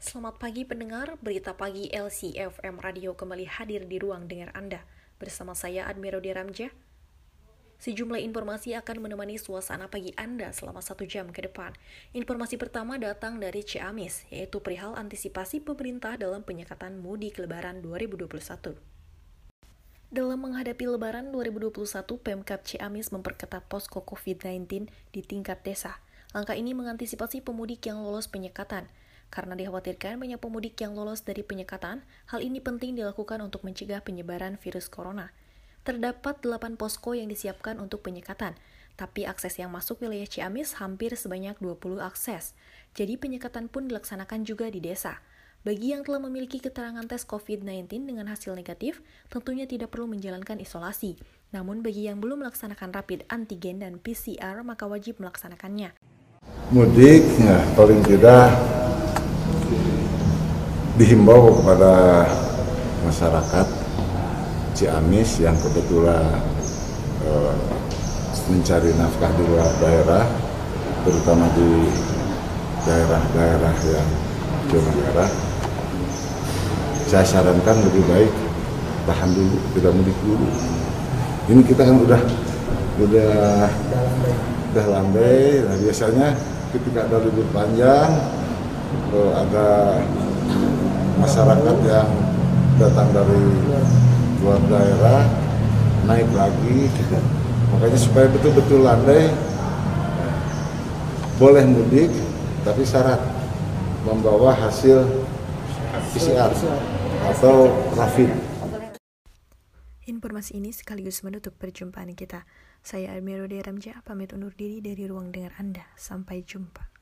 Selamat pagi pendengar, berita pagi LCFM Radio kembali hadir di ruang dengar Anda. Bersama saya Admirodi Ramja. Sejumlah informasi akan menemani suasana pagi Anda selama satu jam ke depan. Informasi pertama datang dari Ciamis, yaitu perihal antisipasi pemerintah dalam penyekatan mudik lebaran 2021. Dalam menghadapi Lebaran 2021, Pemkap Ciamis memperketat posko COVID-19 di tingkat desa. Langkah ini mengantisipasi pemudik yang lolos penyekatan. Karena dikhawatirkan banyak pemudik yang lolos dari penyekatan, hal ini penting dilakukan untuk mencegah penyebaran virus corona. Terdapat 8 posko yang disiapkan untuk penyekatan, tapi akses yang masuk wilayah Ciamis hampir sebanyak 20 akses. Jadi penyekatan pun dilaksanakan juga di desa. Bagi yang telah memiliki keterangan tes COVID-19 dengan hasil negatif, tentunya tidak perlu menjalankan isolasi. Namun bagi yang belum melaksanakan rapid antigen dan PCR, maka wajib melaksanakannya. Mudik, ya, paling tidak dihimbau kepada masyarakat Ciamis yang kebetulan eh, mencari nafkah di luar daerah, terutama di daerah-daerah yang zona merah. Saya sarankan lebih baik tahan dulu, tidak mudik dulu. Ini kita kan udah udah udah landai. Nah, biasanya ketika ada libur panjang, eh, ada masyarakat yang datang dari luar daerah naik lagi makanya supaya betul-betul landai boleh mudik tapi syarat membawa hasil PCR atau rapid Informasi ini sekaligus menutup perjumpaan kita. Saya Almiro Ramja, pamit undur diri dari ruang dengar Anda. Sampai jumpa.